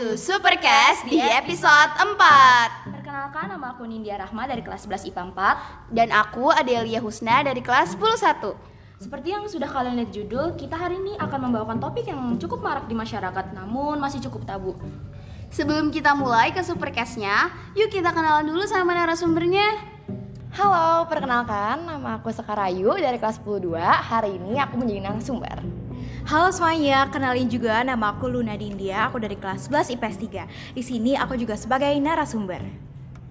to Supercast di episode 4 Perkenalkan nama aku Nindya Rahma dari kelas 11 IPA 4 Dan aku Adelia Husna dari kelas 11 Seperti yang sudah kalian lihat judul, kita hari ini akan membawakan topik yang cukup marak di masyarakat namun masih cukup tabu. Sebelum kita mulai ke Supercastnya, yuk kita kenalan dulu sama narasumbernya. Halo, perkenalkan nama aku Sekarayu dari kelas 12 Hari ini aku menjadi narasumber Halo semuanya, kenalin juga nama aku Luna Dindia, aku dari kelas 11 IPS 3. Di sini aku juga sebagai narasumber.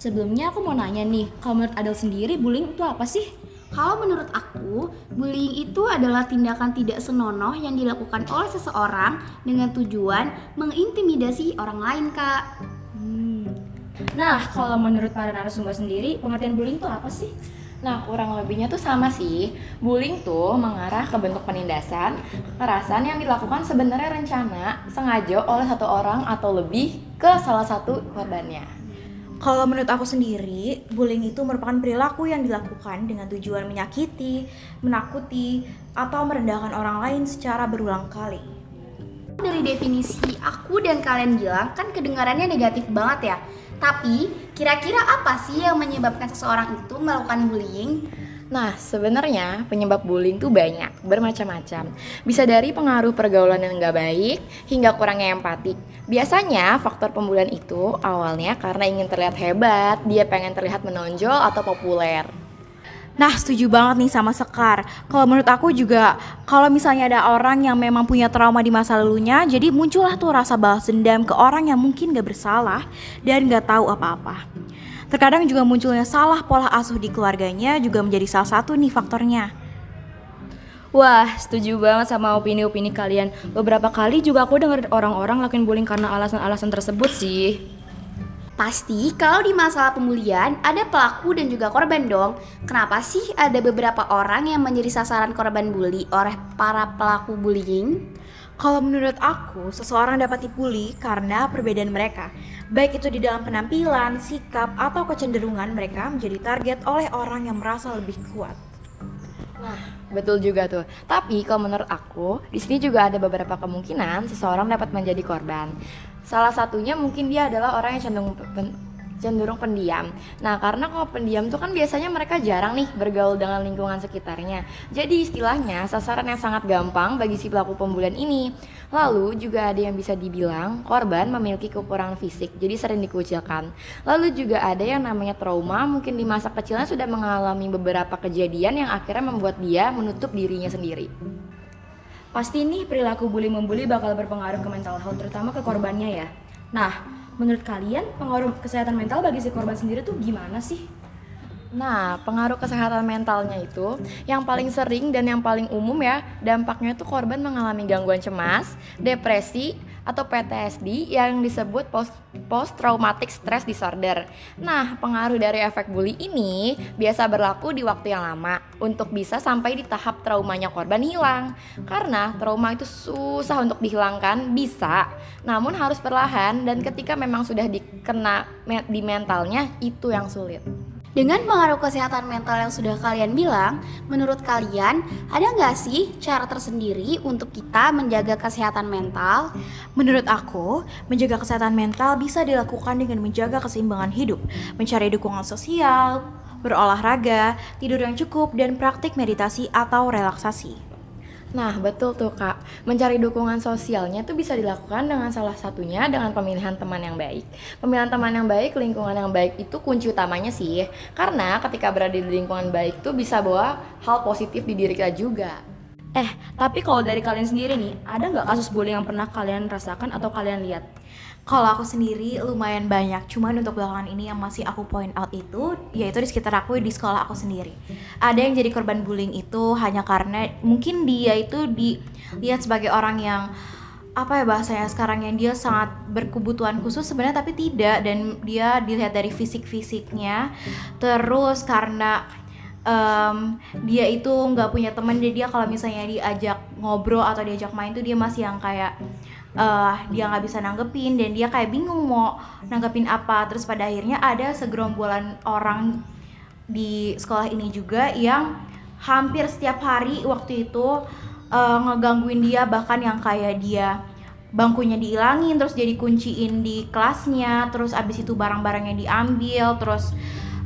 Sebelumnya aku mau nanya nih, kalau menurut Adel sendiri bullying itu apa sih? Kalau menurut aku, bullying itu adalah tindakan tidak senonoh yang dilakukan oleh seseorang dengan tujuan mengintimidasi orang lain, Kak. Hmm. Nah, kalau menurut para narasumber sendiri, pengertian bullying itu apa sih? Nah, kurang lebihnya tuh sama sih. Bullying tuh mengarah ke bentuk penindasan, kekerasan yang dilakukan sebenarnya rencana, sengaja oleh satu orang atau lebih ke salah satu korbannya. Kalau menurut aku sendiri, bullying itu merupakan perilaku yang dilakukan dengan tujuan menyakiti, menakuti, atau merendahkan orang lain secara berulang kali. Dari definisi aku dan kalian bilang kan kedengarannya negatif banget ya. Tapi kira-kira apa sih yang menyebabkan seseorang itu melakukan bullying? Nah, sebenarnya penyebab bullying tuh banyak, bermacam-macam. Bisa dari pengaruh pergaulan yang nggak baik hingga kurangnya empati. Biasanya faktor pembulian itu awalnya karena ingin terlihat hebat, dia pengen terlihat menonjol atau populer. Nah, setuju banget nih sama Sekar. Kalau menurut aku juga, kalau misalnya ada orang yang memang punya trauma di masa lalunya, jadi muncullah tuh rasa balas dendam ke orang yang mungkin gak bersalah dan gak tahu apa-apa. Terkadang juga munculnya salah pola asuh di keluarganya juga menjadi salah satu nih faktornya. Wah, setuju banget sama opini-opini kalian. Beberapa kali juga aku denger orang-orang lakuin bullying karena alasan-alasan tersebut sih. Pasti kalau di masalah pembulian ada pelaku dan juga korban dong. Kenapa sih ada beberapa orang yang menjadi sasaran korban bully oleh para pelaku bullying? Kalau menurut aku, seseorang dapat dibully karena perbedaan mereka. Baik itu di dalam penampilan, sikap, atau kecenderungan mereka menjadi target oleh orang yang merasa lebih kuat. Nah, betul juga tuh. Tapi kalau menurut aku, di sini juga ada beberapa kemungkinan seseorang dapat menjadi korban. Salah satunya mungkin dia adalah orang yang cenderung cenderung pendiam. Nah, karena kalau pendiam tuh kan biasanya mereka jarang nih bergaul dengan lingkungan sekitarnya. Jadi istilahnya sasaran yang sangat gampang bagi si pelaku pembulian ini. Lalu juga ada yang bisa dibilang korban memiliki kekurangan fisik, jadi sering dikucilkan. Lalu juga ada yang namanya trauma, mungkin di masa kecilnya sudah mengalami beberapa kejadian yang akhirnya membuat dia menutup dirinya sendiri. Pasti nih perilaku bully membuli bakal berpengaruh ke mental health terutama ke korbannya ya. Nah, menurut kalian pengaruh kesehatan mental bagi si korban sendiri tuh gimana sih? Nah, pengaruh kesehatan mentalnya itu yang paling sering dan yang paling umum ya, dampaknya itu korban mengalami gangguan cemas, depresi, atau PTSD yang disebut post, post traumatic stress disorder. Nah, pengaruh dari efek bully ini biasa berlaku di waktu yang lama untuk bisa sampai di tahap traumanya korban hilang. Karena trauma itu susah untuk dihilangkan, bisa, namun harus perlahan dan ketika memang sudah dikena di mentalnya itu yang sulit. Dengan pengaruh kesehatan mental yang sudah kalian bilang, menurut kalian ada nggak sih cara tersendiri untuk kita menjaga kesehatan mental? Menurut aku, menjaga kesehatan mental bisa dilakukan dengan menjaga keseimbangan hidup, mencari dukungan sosial, berolahraga, tidur yang cukup, dan praktik meditasi atau relaksasi. Nah, betul tuh Kak. Mencari dukungan sosialnya tuh bisa dilakukan dengan salah satunya dengan pemilihan teman yang baik. Pemilihan teman yang baik, lingkungan yang baik itu kunci utamanya sih. Karena ketika berada di lingkungan baik tuh bisa bawa hal positif di diri kita juga. Eh, tapi kalau dari kalian sendiri nih, ada nggak kasus bullying yang pernah kalian rasakan atau kalian lihat? Kalau aku sendiri lumayan banyak, cuman untuk belakangan ini yang masih aku point out itu yaitu di sekitar aku di sekolah aku sendiri. Ada yang jadi korban bullying itu hanya karena mungkin dia itu dilihat sebagai orang yang apa ya bahasanya sekarang yang dia sangat berkebutuhan khusus sebenarnya tapi tidak dan dia dilihat dari fisik-fisiknya terus karena um, dia itu nggak punya teman jadi dia kalau misalnya diajak ngobrol atau diajak main tuh dia masih yang kayak uh, dia nggak bisa nanggepin dan dia kayak bingung mau nanggepin apa. Terus pada akhirnya ada segerombolan orang di sekolah ini juga yang hampir setiap hari waktu itu uh, ngegangguin dia bahkan yang kayak dia bangkunya dihilangin terus jadi kunciin di kelasnya terus abis itu barang-barangnya diambil terus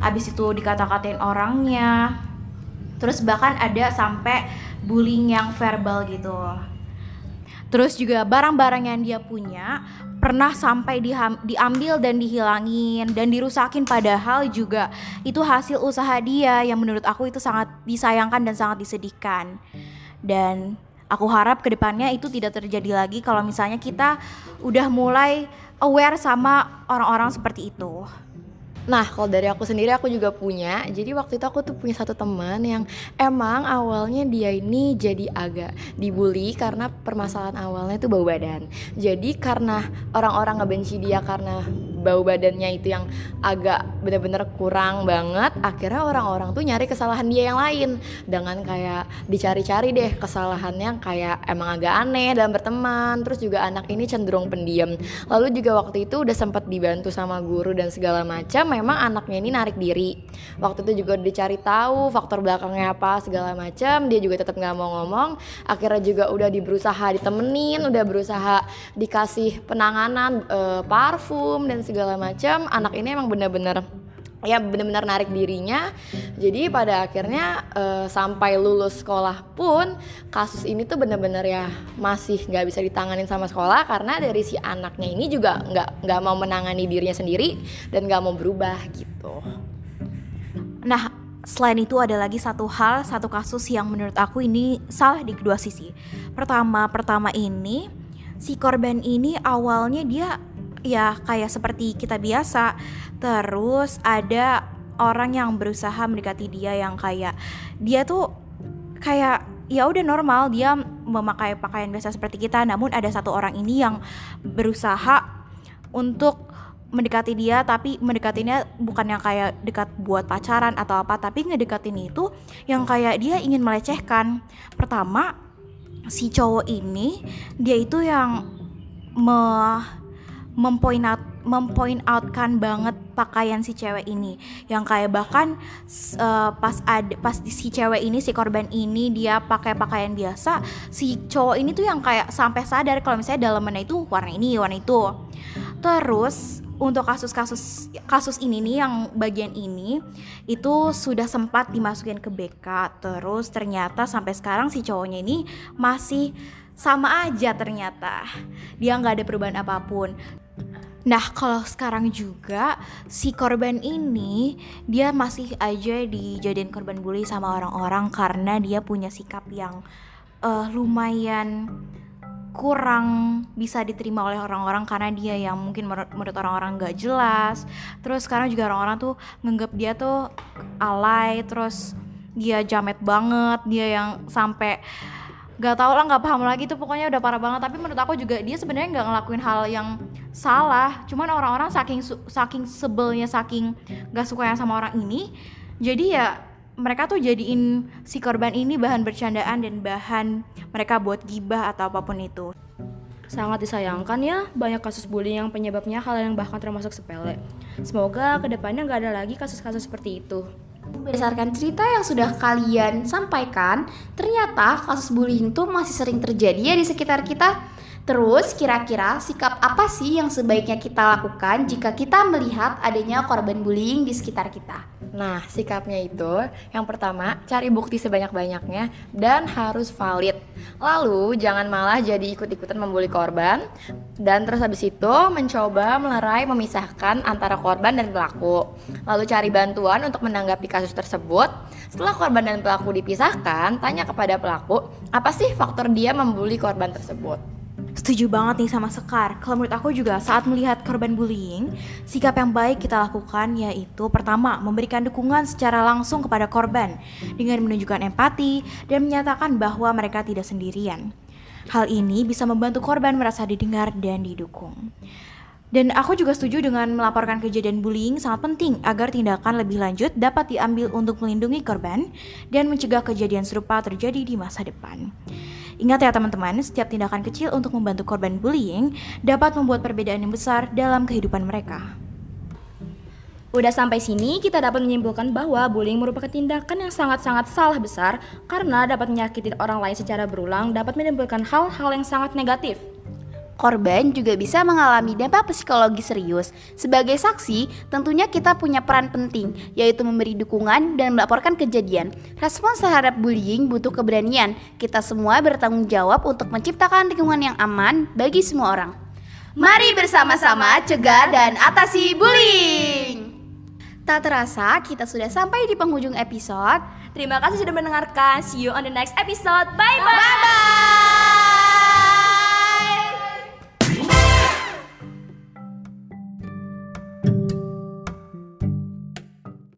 abis itu dikata-katain orangnya. Terus bahkan ada sampai bullying yang verbal gitu. Terus juga barang-barang yang dia punya pernah sampai diambil dan dihilangin dan dirusakin. Padahal juga itu hasil usaha dia yang menurut aku itu sangat disayangkan dan sangat disedihkan. Dan aku harap ke depannya itu tidak terjadi lagi kalau misalnya kita udah mulai aware sama orang-orang seperti itu Nah, kalau dari aku sendiri aku juga punya. Jadi waktu itu aku tuh punya satu teman yang emang awalnya dia ini jadi agak dibully karena permasalahan awalnya itu bau badan. Jadi karena orang-orang ngebenci dia karena bau badannya itu yang agak bener-bener kurang banget, akhirnya orang-orang tuh nyari kesalahan dia yang lain dengan kayak dicari-cari deh kesalahannya kayak emang agak aneh dalam berteman. Terus juga anak ini cenderung pendiam. Lalu juga waktu itu udah sempat dibantu sama guru dan segala macam memang anaknya ini narik diri waktu itu juga dicari tahu faktor belakangnya apa segala macam dia juga tetap nggak mau ngomong akhirnya juga udah berusaha ditemenin udah berusaha dikasih penanganan eh, parfum dan segala macam anak ini emang bener-bener ya benar-benar narik dirinya jadi pada akhirnya eh, sampai lulus sekolah pun kasus ini tuh benar-benar ya masih nggak bisa ditanganin sama sekolah karena dari si anaknya ini juga nggak nggak mau menangani dirinya sendiri dan nggak mau berubah gitu Nah, selain itu ada lagi satu hal, satu kasus yang menurut aku ini salah di kedua sisi. Pertama, pertama ini si korban ini awalnya dia ya kayak seperti kita biasa. Terus ada orang yang berusaha mendekati dia yang kayak dia tuh kayak ya udah normal dia memakai pakaian biasa seperti kita namun ada satu orang ini yang berusaha untuk mendekati dia tapi mendekatinya bukan yang kayak dekat buat pacaran atau apa tapi ngedekatin itu yang kayak dia ingin melecehkan pertama si cowok ini dia itu yang me mempoint out mempoint outkan banget pakaian si cewek ini. Yang kayak bahkan eh, pas ada pas di- si cewek ini si korban ini dia pakai pakaian biasa si cowok ini tuh yang kayak sampai sadar kalau misalnya dalamannya itu warna ini warna itu. Terus untuk kasus-kasus kasus ini nih yang bagian ini itu sudah sempat dimasukin ke BK terus ternyata sampai sekarang si cowoknya ini masih sama aja ternyata. Dia nggak ada perubahan apa pun Nah, kalau sekarang juga si korban ini dia masih aja dijadiin korban bully sama orang-orang karena dia punya sikap yang eh, lumayan kurang bisa diterima oleh orang-orang karena dia yang mungkin menurut, orang-orang gak jelas. Terus sekarang juga orang-orang tuh nganggap dia tuh alay, terus dia jamet banget, dia yang sampai gak tau lah nggak paham lagi tuh pokoknya udah parah banget tapi menurut aku juga dia sebenarnya nggak ngelakuin hal yang salah cuman orang-orang saking saking sebelnya saking gak suka yang sama orang ini jadi ya mereka tuh jadiin si korban ini bahan bercandaan dan bahan mereka buat gibah atau apa pun itu Sangat disayangkan ya, banyak kasus bullying yang penyebabnya hal yang bahkan termasuk sepele. Semoga ke depannya nggak ada lagi kasus-kasus seperti itu. Berdasarkan cerita yang sudah kalian sampaikan, ternyata kasus bullying tuh masih sering terjadi ya di sekitar kita. Terus kira-kira sikap apa sih yang sebaiknya kita lakukan jika kita melihat adanya korban bullying di sekitar kita? Nah, sikapnya itu yang pertama, cari bukti sebanyak-banyaknya dan harus valid. Lalu, jangan malah jadi ikut-ikutan membuli korban dan terus habis itu mencoba melerai memisahkan antara korban dan pelaku. Lalu cari bantuan untuk menanggapi kasus tersebut. Setelah korban dan pelaku dipisahkan, tanya kepada pelaku, apa sih faktor dia membuli korban tersebut? Setuju banget nih sama Sekar. Kalau menurut aku juga saat melihat korban bullying, sikap yang baik kita lakukan yaitu pertama, memberikan dukungan secara langsung kepada korban dengan menunjukkan empati dan menyatakan bahwa mereka tidak sendirian. Hal ini bisa membantu korban merasa didengar dan didukung. Dan aku juga setuju dengan melaporkan kejadian bullying sangat penting agar tindakan lebih lanjut dapat diambil untuk melindungi korban dan mencegah kejadian serupa terjadi di masa depan. Ingat ya teman-teman, setiap tindakan kecil untuk membantu korban bullying dapat membuat perbedaan yang besar dalam kehidupan mereka. Udah sampai sini, kita dapat menyimpulkan bahwa bullying merupakan tindakan yang sangat-sangat salah besar karena dapat menyakiti orang lain secara berulang, dapat menimbulkan hal-hal yang sangat negatif. Korban juga bisa mengalami dampak psikologi serius. Sebagai saksi, tentunya kita punya peran penting, yaitu memberi dukungan dan melaporkan kejadian. Respons terhadap bullying butuh keberanian. Kita semua bertanggung jawab untuk menciptakan lingkungan yang aman bagi semua orang. Mari bersama-sama cegah dan atasi bullying. Tak terasa, kita sudah sampai di penghujung episode. Terima kasih sudah mendengarkan. See you on the next episode. Bye bye.